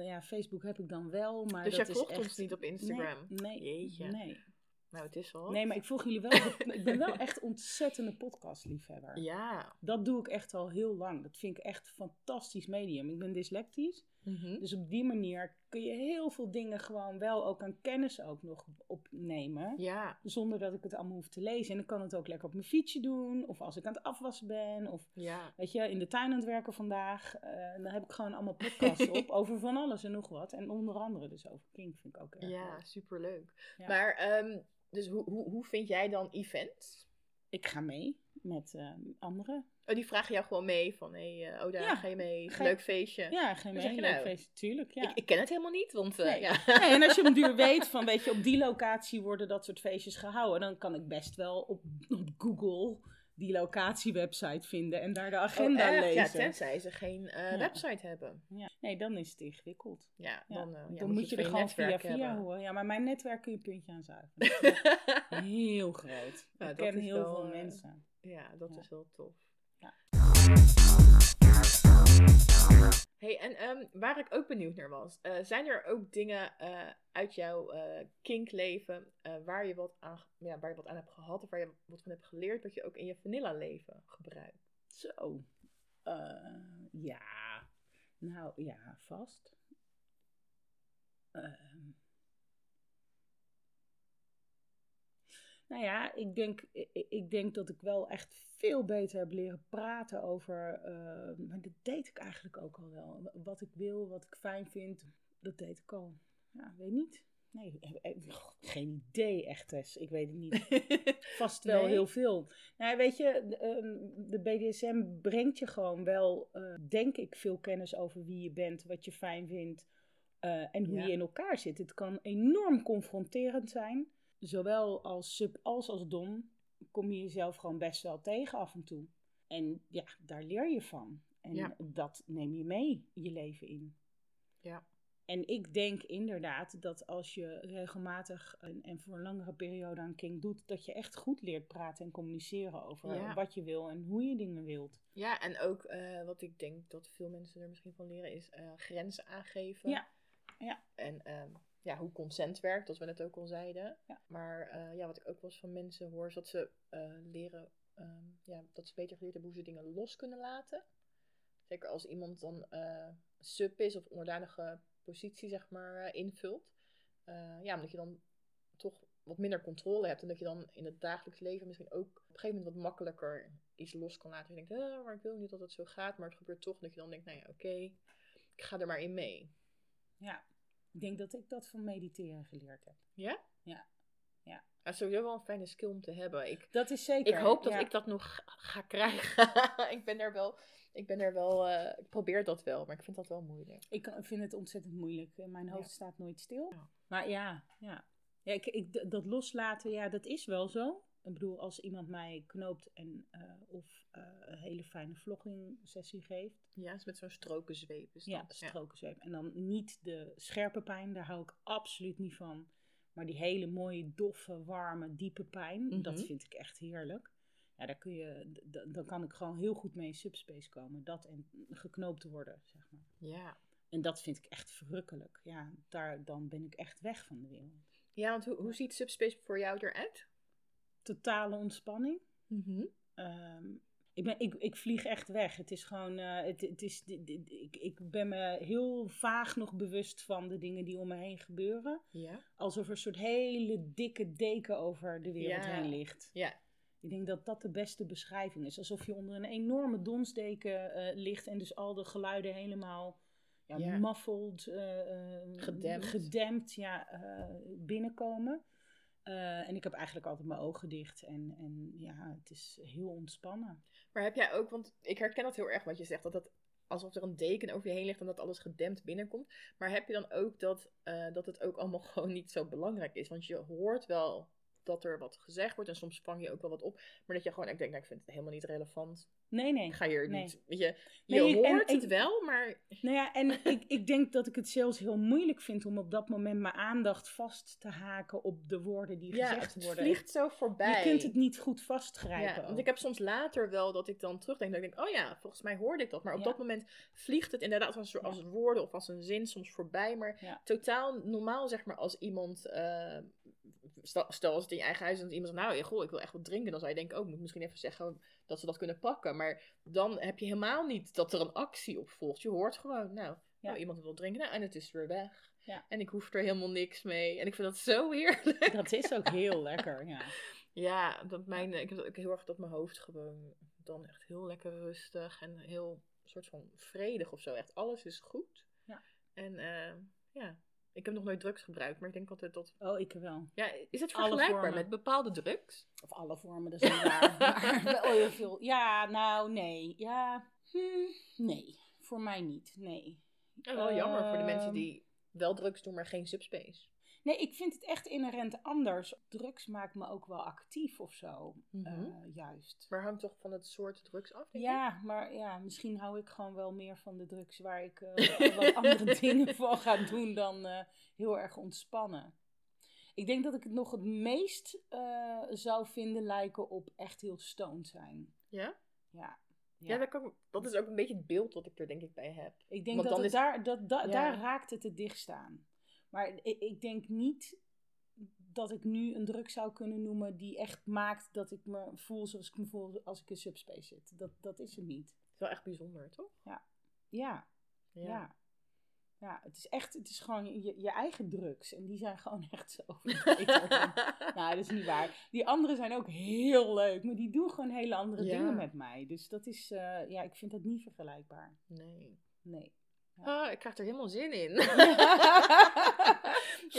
ja, Facebook heb ik dan wel. Maar dus dat jij is volgt echt... ons niet op Instagram? Nee, nee. Jeetje. nee. Nou, het is wel. Nee, maar ik volg jullie wel. ik ben wel echt ontzettende podcastliefhebber. Ja. Dat doe ik echt al heel lang. Dat vind ik echt een fantastisch medium. Ik ben dyslectisch. Mhm. Dus op die manier kun je heel veel dingen gewoon wel ook aan kennis ook nog opnemen. Ja, Zonder dat ik het allemaal hoef te lezen. En ik kan het ook lekker op mijn fietsje doen. Of als ik aan het afwassen ben. Of ja. weet je, in de tuin aan het werken vandaag. eh, dan heb ik gewoon allemaal podcasts op over van alles en nog wat. En onder andere dus over King vind ik ook erg Ja, leuk. superleuk. Ja. Maar, ehm, dus hoe, hoe, hoe vind jij dan events? Ik ga mee met eh, anderen. Oh, die vragen jou gewoon mee van, hé, hey, eh, oh daar Ja. ga je mee, Ga je- leuk feestje. Ja, ga Dan mee. zeg je leuk nou, feest. Tuurlijk, ja. Ik, ik ken het helemaal niet, want eh, Nee. ja. Nee, en als je op duur weet van, weet je, op die locatie worden dat soort feestjes gehouden, dan kan ik best wel op, op Google die locatiewebsite vinden en daar de agenda Oh, lezen. Ja, tenzij ze geen eh, Ja. website hebben. Ja. Nee, dan is het ingewikkeld. Ja, dan, dan moet je het er gewoon via via hebben. horen. Ja, maar mijn netwerk kun je puntje aan zuigen. Heel groot. Ja, ik ken heel wel, veel mensen. Ja, dat Ja. is wel tof. Ja. Hey, en ehm, waar ik ook benieuwd naar was, eh, zijn er ook dingen eh, uit jouw eh kinkleven waar, je wat aan, ja, waar je wat aan hebt gehad of waar je wat van hebt geleerd, dat je ook in je vanilla leven gebruikt? Zo. Ja. Nou, ja, vast. Nou ja, ik denk, ik, denk dat ik wel echt veel beter heb leren praten over. eh, maar dat deed ik eigenlijk ook al wel. Wat ik wil, wat ik fijn vind, dat deed ik al. Ja, weet niet. Nee, eh, eh, geen idee echt, Tess. Ik weet het niet. Vast wel Nee? heel veel. Nou, weet je, de, ehm, de BDSM brengt je gewoon wel, denk ik, veel kennis over wie je bent, wat je fijn vindt en hoe Ja. je in elkaar zit. Het kan enorm confronterend zijn. Zowel als sub als als dom kom je jezelf gewoon best wel tegen af en toe. En ja, daar leer je van. En Ja. dat neem je mee je leven in. Ja. En ik denk inderdaad dat als je regelmatig en, en voor een langere periode aan King doet, dat je echt goed leert praten en communiceren over Ja. wat je wil en hoe je dingen wilt. Ja, en ook eh, wat ik denk dat veel mensen er misschien van leren is eh, grenzen aangeven. Ja. Ja. En ehm, ja, hoe consent werkt, dat we net ook al zeiden. Ja. Maar eh, ja, wat ik ook wel eens van mensen hoor, is dat ze eh, leren, ehm, ja, dat ze beter geleerd hebben hoe ze dingen los kunnen laten. Zeker als iemand dan eh, sub is of onderdanige positie, zeg maar, invult. Ja, omdat je dan toch wat minder controle hebt. En dat je dan in het dagelijks leven misschien ook op een gegeven moment wat makkelijker iets los kan laten. Je denkt, eh, maar ik wil niet dat het zo gaat. Maar het gebeurt toch. Dat je dan denkt, nou ja, oké, ik ga er maar in mee. Ja, ik denk dat ik dat van mediteren geleerd heb. Ja? Ja. Ja. Dat is sowieso wel een fijne skill om te hebben. Ik, Dat is zeker. ik hoop dat ja. ik dat nog ga krijgen. ik ben er wel, ik ben er wel, eh, ik probeer dat wel, maar ik vind dat wel moeilijk. Ik kan- vind het ontzettend moeilijk. Eh, Mijn hoofd Ja. staat nooit stil. Ja. Maar ja, ja. ja ik, ik, dat loslaten, ja, dat is wel zo. Ik bedoel, als iemand mij knoopt en, eh, of eh, een hele fijne vlogging sessie geeft. Ja, is met zo'n strokenzweep. Is Ja, dat. strokenzweep. En dan niet de scherpe pijn, daar hou ik absoluut niet van. Maar die hele mooie, doffe, warme, diepe pijn, Mhm. dat vind ik echt heerlijk. Ja, daar kun je, dan kan ik gewoon heel goed mee in subspace komen. Dat en geknoopt worden, zeg maar. Ja. En dat vind ik echt verrukkelijk. Ja, daar, dan ben ik echt weg van de wereld. Ja, want hoe, hoe ziet Subspace voor jou eruit? Totale ontspanning. Mhm. Ehm, ik, ben, ik, ik vlieg echt weg. Het is gewoon, eh, het, het is, dit- dit- ik, ik ben me heel vaag nog bewust van de dingen die om me heen gebeuren. Ja. Alsof er een soort hele dikke deken over de wereld Ja. heen ligt. Ja. Ik denk dat dat de beste beschrijving is. Alsof je onder een enorme donsdeken eh, ligt en dus al de geluiden helemaal ja, muffled, eh, Gedempt. gedempt ja, binnenkomen. Eh, en ik heb eigenlijk altijd mijn ogen dicht en, en ja, het is heel ontspannen. Maar heb jij ook, want ik herken dat heel erg wat je zegt, dat het alsof er een deken over je heen ligt en dat alles gedempt binnenkomt. Maar heb je dan ook dat, eh, dat het ook allemaal gewoon niet zo belangrijk is? Want je hoort wel dat er wat gezegd wordt en soms vang je ook wel wat op. Maar dat je gewoon echt denkt, nou, ik vind het helemaal niet relevant. Nee, nee. Ik ga hier Nee. niet, weet je, je Nee, hoort en- het wel, maar Nou ja, en ik, ik denk dat ik het zelfs heel moeilijk vind om op dat moment mijn aandacht vast te haken op de woorden die ja, gezegd het worden. vliegt zo voorbij. Je kunt het niet goed vastgrijpen. Ja, want ik heb soms later wel dat ik dan terugdenk. Dat ik denk, oh ja, volgens mij hoorde ik dat. Maar op Ja. dat moment vliegt het inderdaad als, als woorden of als een zin soms voorbij. Maar totaal normaal, zeg maar, als iemand. eh, stel, als het in je eigen huis is en iemand zegt, nou, ja, goh, ik wil echt wat drinken. Dan zou je denken, oh, ik moet misschien even zeggen dat ze dat kunnen pakken. Maar dan heb je helemaal niet dat er een actie op volgt. Je hoort gewoon, nou, Ja. Oh, iemand wil drinken nou, en het is weer weg. Ja. En ik hoef er helemaal niks mee. En ik vind dat zo heerlijk. Dat is ook heel lekker, ja. Ja, dat mijn, ik heb ook heel erg dat mijn hoofd gewoon dan echt heel lekker rustig en heel soort van vredig of zo. Echt alles is goed. Ja. En eh, ja, ik heb nog nooit drugs gebruikt, maar ik denk altijd dat... Oh, ik wel. Ja, is het vergelijkbaar met bepaalde drugs? Of alle vormen, dat is waar. maar veel. Ja, nou, nee. Ja, hm, nee. Voor mij niet, nee. Ja, wel jammer voor de mensen Ehm, die wel drugs doen, maar geen subspace. Nee, ik vind het echt inherent anders. Drugs maakt me ook wel actief of zo. Mhm. eh, juist. Maar hangt toch van het soort drugs af, denk ik? Ja, maar ja, misschien hou ik gewoon wel meer van de drugs waar ik eh, wat andere dingen van ga doen dan eh, heel erg ontspannen. Ik denk dat ik het nog het meest eh, zou vinden lijken op echt heel stoned zijn. Ja? Ja. Ja, dat, kan, dat is ook een beetje het beeld wat ik er denk ik bij heb. Ik denk Want dat is- daar, dat, da- Ja. daar raakt het het dichtst aan. Maar ik, ik denk niet dat ik nu een druk zou kunnen noemen die echt maakt dat ik me voel zoals ik me voel als ik in subspace zit. Dat, dat is het niet. Het is wel echt bijzonder, toch? Ja, ja. Ja, het is echt, het is gewoon je, je eigen drugs. En die zijn gewoon echt zo nou, dat is niet waar. Die anderen zijn ook heel leuk, maar die doen gewoon hele andere Ja. dingen met mij. Dus dat is, eh, ja, ik vind dat niet vergelijkbaar. nee. Nee. Ah, ik krijg er helemaal zin in.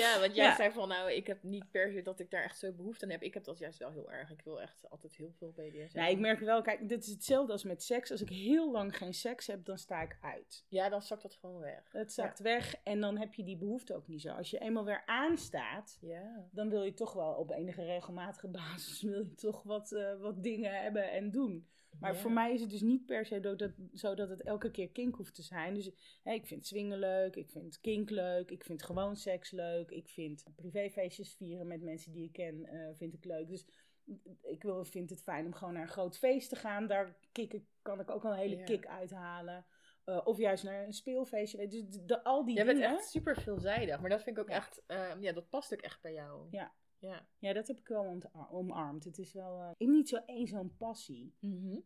ja, want jij Ja. zei van, nou, ik heb niet per se dat ik daar echt zo behoefte aan heb. Ik heb dat juist wel heel erg. Ik wil echt altijd heel veel BDSM. Nou, ik merk wel, kijk, dit is hetzelfde als met seks. Als ik heel lang geen seks heb, dan sta ik uit. Ja, dan zakt dat gewoon weg. Het zakt weg en dan heb je die behoefte ook niet zo. Als je eenmaal weer aanstaat, Ja. dan wil je toch wel op enige regelmatige basis wil je toch wat, eh, wat dingen hebben en doen. Maar Ja. voor mij is het dus niet per se dat, dat, zo dat het elke keer kink hoeft te zijn. Dus hè, ik vind swingen leuk, ik vind kink leuk, ik vind gewoon seks leuk. Ik vind privéfeestjes vieren met mensen die ik ken, eh, vind ik leuk. Dus ik wil, vind het fijn om gewoon naar een groot feest te gaan. Daar kick ik, kan ik ook wel een hele Ja. kick uithalen. Eh, of juist naar een speelfeestje. Dus de, de- al die Jij dingen. bent echt super veelzijdig. Maar dat vind ik ook Ja. echt, ehm, ja, dat past ook echt bij jou. Ja. Ja. Ja, dat heb ik wel omarmd. Het is wel... eh, ik niet zo één zo'n passie. Mhm.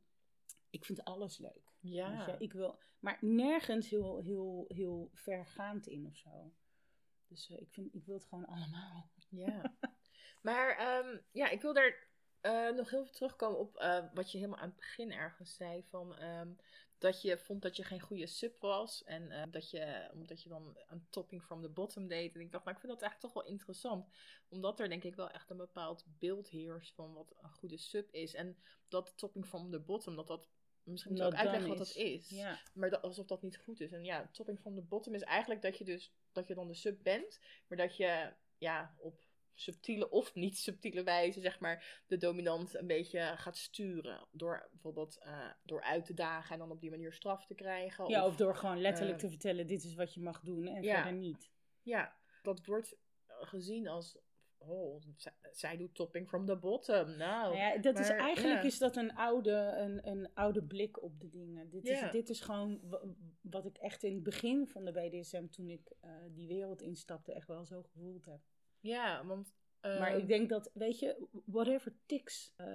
Ik vind alles leuk. Ja. Ik wil, maar nergens heel, heel, heel vergaand in of zo. Dus eh, ik, vind, ik wil het gewoon allemaal. Ja. maar ehm, ja, ik wil daar eh, nog heel veel terugkomen op eh, wat je helemaal aan het begin ergens zei. Van, ehm, dat je vond dat je geen goede sub was. En eh, dat je, omdat je dan een topping from the bottom deed. En ik dacht, nou ik vind dat eigenlijk toch wel interessant. Omdat er denk ik wel echt een bepaald beeld heerst van wat een goede sub is. En dat topping from the bottom, dat dat... Misschien moet je ook uitleggen wat dat is. Ja. Maar dat, alsof dat niet goed is. En ja, topping from the bottom is eigenlijk dat je dus dat je dan de sub bent, maar dat je ja op subtiele of niet subtiele wijze zeg maar de dominant een beetje gaat sturen door bijvoorbeeld eh, door uit te dagen en dan op die manier straf te krijgen. ja, of door gewoon letterlijk eh, te vertellen: dit is wat je mag doen en ja. verder niet. ja, dat wordt gezien als oh zij, doet topping from the bottom. Nou, Nou ja, dat is eigenlijk ja. is dat een oude, een, een oude blik op de dingen. Dit, is, dit is gewoon wa- wat ik echt in het begin van de BDSM, toen ik eh, die wereld instapte, echt wel zo gevoeld heb. Ja, want Maar ehm, ik denk dat, weet je, whatever tiks eh,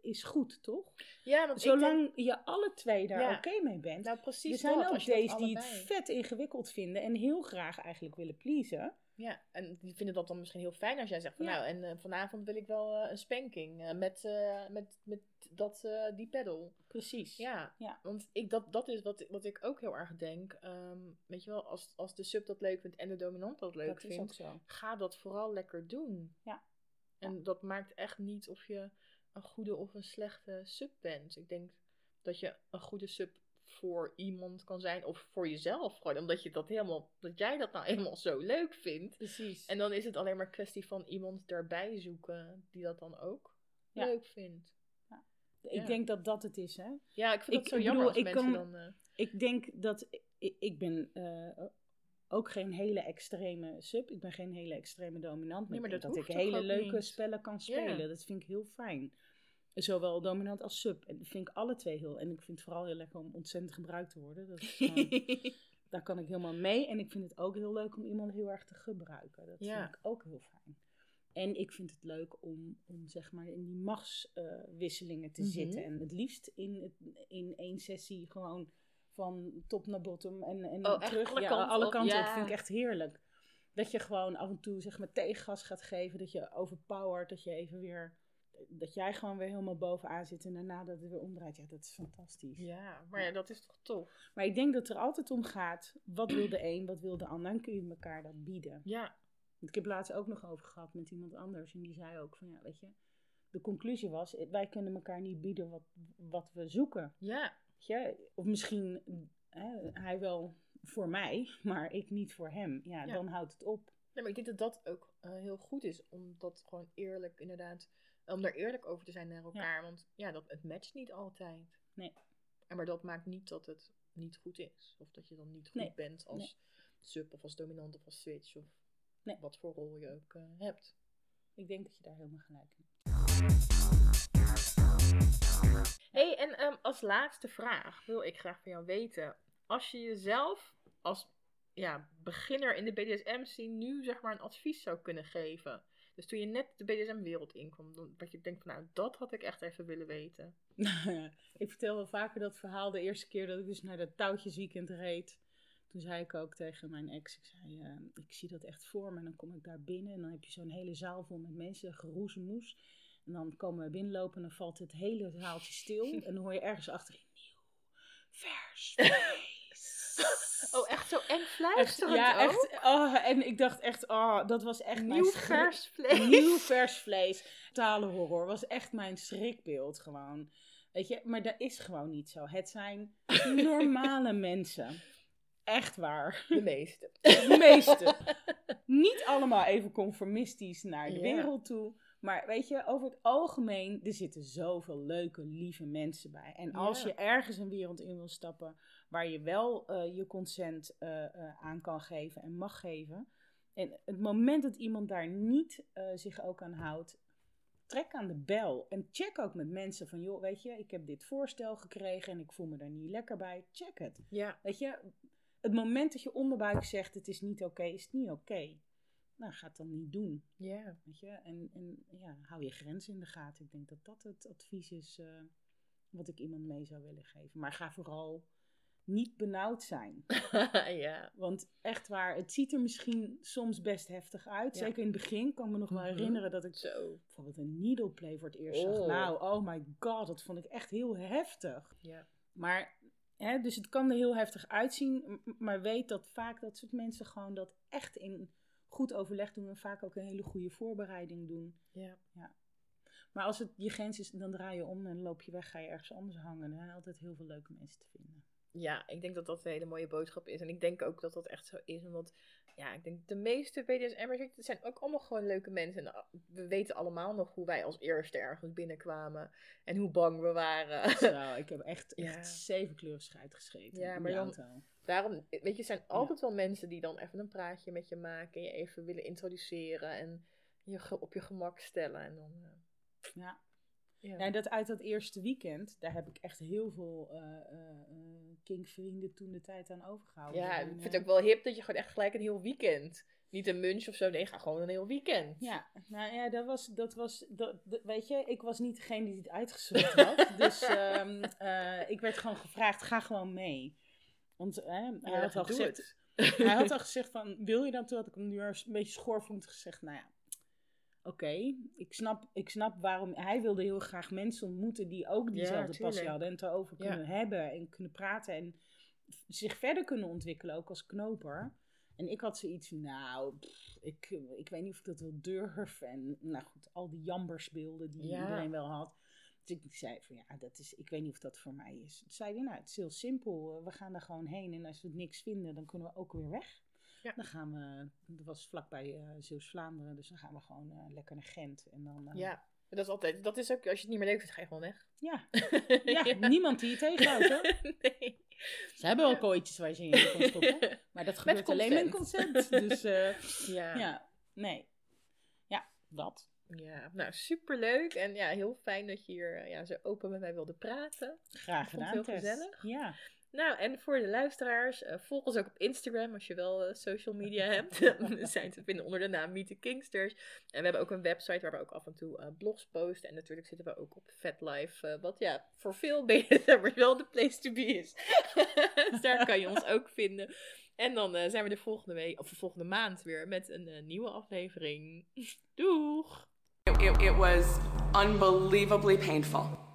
is goed, toch? ja, want Zolang je alle twee daar Ja. oké mee bent. denk, nou precies er zijn dat, ook deze die het vet ingewikkeld vinden en heel graag eigenlijk willen pleasen. Ja, en die vinden dat dan misschien heel fijn als jij zegt van Ja. nou, en eh, vanavond wil ik wel eh, een spanking eh, met, met, met dat, die pedal. Precies. Ja, Ja. want ik, dat, dat is wat, wat ik ook heel erg denk. Ehm, weet je wel, als, als de sub dat leuk vindt en de dominant dat leuk dat vindt, ga dat vooral lekker doen. Ja. En dat maakt echt niet of je een goede of een slechte sub bent. Ik denk dat je een goede sub voor iemand kan zijn of voor jezelf gewoon omdat je dat helemaal dat jij dat nou helemaal zo leuk vindt Precies. en dan is het alleen maar kwestie van iemand erbij zoeken die dat dan ook Ja. leuk vindt. ik ja. denk dat dat het is, hè. Ja, ik vind Ik- het zo ik jammer bedoel, als ik mensen kan- dan... eh, Ik denk dat ik, ik ben eh, ook geen hele extreme sub. Ik ben geen hele extreme dominant. Nee, maar ik dat dat ik hele leuke niet. spellen kan spelen. Dat vind ik heel fijn. Zowel dominant als sub. En dat vind ik alle twee heel. En ik vind het vooral heel lekker om ontzettend gebruikt te worden. Dat is gewoon- daar kan ik helemaal mee. En ik vind het ook heel leuk om iemand heel erg te gebruiken. Dat Ja. vind ik ook heel fijn. En ik vind het leuk om, om zeg maar in die machtswisselingen te Mhm. zitten. En het liefst in, het, in één sessie gewoon van top naar bottom en, en Oh, terug. alle ja, kanten alle op? kanten op. Vind ik echt heerlijk. Dat je gewoon af en toe zeg maar tegengas gaat geven, dat je overpowert, dat je even weer, dat jij gewoon weer helemaal bovenaan zit en daarna dat het weer omdraait. Ja, dat is fantastisch. Ja, maar ja, dat is toch tof. Maar ik denk dat het er altijd om gaat, wat wil de een, wat wil de ander, en kun je elkaar dat bieden. Ja, Ik heb laatst ook nog over gehad met iemand anders. En die zei ook van, ja, weet je, de conclusie was, wij kunnen elkaar niet bieden wat, wat we zoeken. ja, Weet je? Of misschien hè, hij wel voor mij, maar ik niet voor hem. Ja, Ja. dan houdt het op. Nee, maar ik denk dat dat ook eh, heel goed is. Om dat gewoon eerlijk, inderdaad, om daar eerlijk over te zijn naar elkaar. Want ja, dat, het matcht niet altijd. Nee. En maar dat maakt niet dat het niet goed is. Of dat je dan niet goed Nee. bent als sub of als dominant of als switch. Of Nee. wat voor rol je ook eh, hebt. Ik denk dat je daar helemaal gelijk in hebt. hey, en ehm, als laatste vraag wil ik graag van jou weten. Als je jezelf als ja, beginner in de BDSM-scene nu zeg maar een advies zou kunnen geven. Dus toen je net de BDSM-wereld inkwam, dat je denkt van nou, dat had ik echt even willen weten. ik vertel wel vaker dat verhaal. De eerste keer dat ik dus naar dat touwtjesweekend reed. Toen zei ik ook tegen mijn ex, ik zei, eh, ik zie dat echt voor me. En dan kom ik daar binnen en dan heb je zo'n hele zaal vol met mensen, geroezemoes. En dan komen we binnenlopen en dan valt het hele zaaltje stil. En dan hoor je ergens achterin, nieuw, vers. Oh, echt zo eng fluisterend ja, ook? echt. Oh, en ik dacht echt, oh, dat was echt Nieuw vers vlees. Nieuw vers vlees. Totale horror. Was echt mijn schrikbeeld gewoon. Weet je, maar dat is gewoon niet zo. Het zijn normale mensen. Echt waar. De meeste. De meeste. Niet allemaal even conformistisch naar de Ja. wereld toe. Maar weet je, over het algemeen, er zitten zoveel leuke, lieve mensen bij. En als Ja. je ergens een wereld in wil stappen waar je wel eh, je consent eh, eh, aan kan geven en mag geven. En het moment dat iemand daar niet zich ook aan houdt, trek aan de bel. En check ook met mensen van, joh, weet je, ik heb dit voorstel gekregen en ik voel me daar niet lekker bij. Check het. Ja. Weet je, het moment dat je onderbuik zegt het is niet oké, is het niet oké. Nou, ga het dan niet doen. Ja. Weet je? En, en ja, hou je grenzen in de gaten. Ik denk dat dat het advies is wat ik iemand mee zou willen geven. Maar ga vooral niet benauwd zijn. ja. Want echt waar, het ziet er misschien soms best heftig uit. Ja. Zeker in het begin kan ik me nog wel Mhm. herinneren dat ik Zo. bijvoorbeeld een needle play voor het eerst zag. Oh. Nou, oh my god, dat vond ik echt heel heftig. Ja. Maar, hè, dus het kan er heel heftig uitzien, maar weet dat vaak dat soort mensen gewoon dat echt in goed overleg doen en vaak ook een hele goede voorbereiding doen. Ja. Maar als het je grens is, dan draai je om en loop je weg, ga je ergens anders hangen. Er zijn altijd heel veel leuke mensen te vinden. Ja, ik denk dat dat een hele mooie boodschap is. En ik denk ook dat dat echt zo is. Omdat, ja, ik denk de meeste BDSM'ers zijn ook allemaal gewoon leuke mensen. En uh, we weten allemaal nog hoe wij als eerste ergens binnenkwamen. En hoe bang we waren. Zo, ik heb echt, Ja. echt zeven kleuren Ja, maar dan-. Daarom, weet je, er zijn altijd wel mensen die dan even een praatje met je maken. En je even willen introduceren. En je op je gemak stellen. En dan, eh, Ja. Ja. Ja, dat uit dat eerste weekend, daar heb ik echt heel veel eh, kinkvrienden toen de tijd aan overgehouden. Ja, En, ik vind het ook wel hip dat je gewoon echt gelijk een heel weekend. Niet een munch of zo, nee, ga gewoon een heel weekend. Ja, nou ja, dat was, dat was dat, dat- weet je, ik was niet degene die het uitgezocht had. dus ehm, eh, ik werd gewoon gevraagd, ga gewoon mee. Want hij, Ja, had al gezegd, hij had al gezegd van, wil je dat? Toen had ik hem nu een beetje schoorvoetend gezegd, nou ja, oké, ik, snap, ik snap waarom, hij wilde heel graag mensen ontmoeten die ook diezelfde passie hadden. En het erover Ja. kunnen hebben en kunnen praten en zich verder kunnen ontwikkelen, ook als knoper. En ik had zoiets nou, pff, ik, ik weet niet of ik dat wil durf. En nou goed, al die jambersbeelden die Ja. iedereen wel had. Dus ik zei van, ja, dat is, ik weet niet of dat voor mij is. Toen zei hij, nou, het is heel simpel. eh, We gaan daar gewoon heen. En als we niks vinden, dan kunnen we ook weer weg. Ja. Dan gaan we, dat was vlakbij eh Zeeuws-Vlaanderen. Dus dan gaan we gewoon eh, lekker naar Gent. En dan, eh, Ja, dat is altijd, dat is ook, als je het niet meer leuk vindt, ga je gewoon weg. ja. ja, niemand die je tegenhoudt hoor. nee. Ze hebben wel kooitjes waar je ze in kan stoppen. Maar dat gebeurt alleen met consent. Dus Ja. ja. ja, nee. Ja, dat. nou superleuk en ja, heel fijn dat je hier ja, zo open met mij wilde praten. Graag gedaan, heel gezellig. Ja. Nou, en voor de luisteraars, uh, volg ons ook op Instagram als je wel uh, social media hebt. we zijn te vinden onder de naam Meet the Kingsters. En we hebben ook een website waar we ook af en toe uh, blogs posten. En natuurlijk zitten we ook op FetLife, wat ja, voor veel BSM'ers wel de place to be is. dus daar kan je ons ook vinden. En dan zijn we de volgende week, of de volgende maand weer met een nieuwe aflevering. Doeg! It, it was unbelievably painful.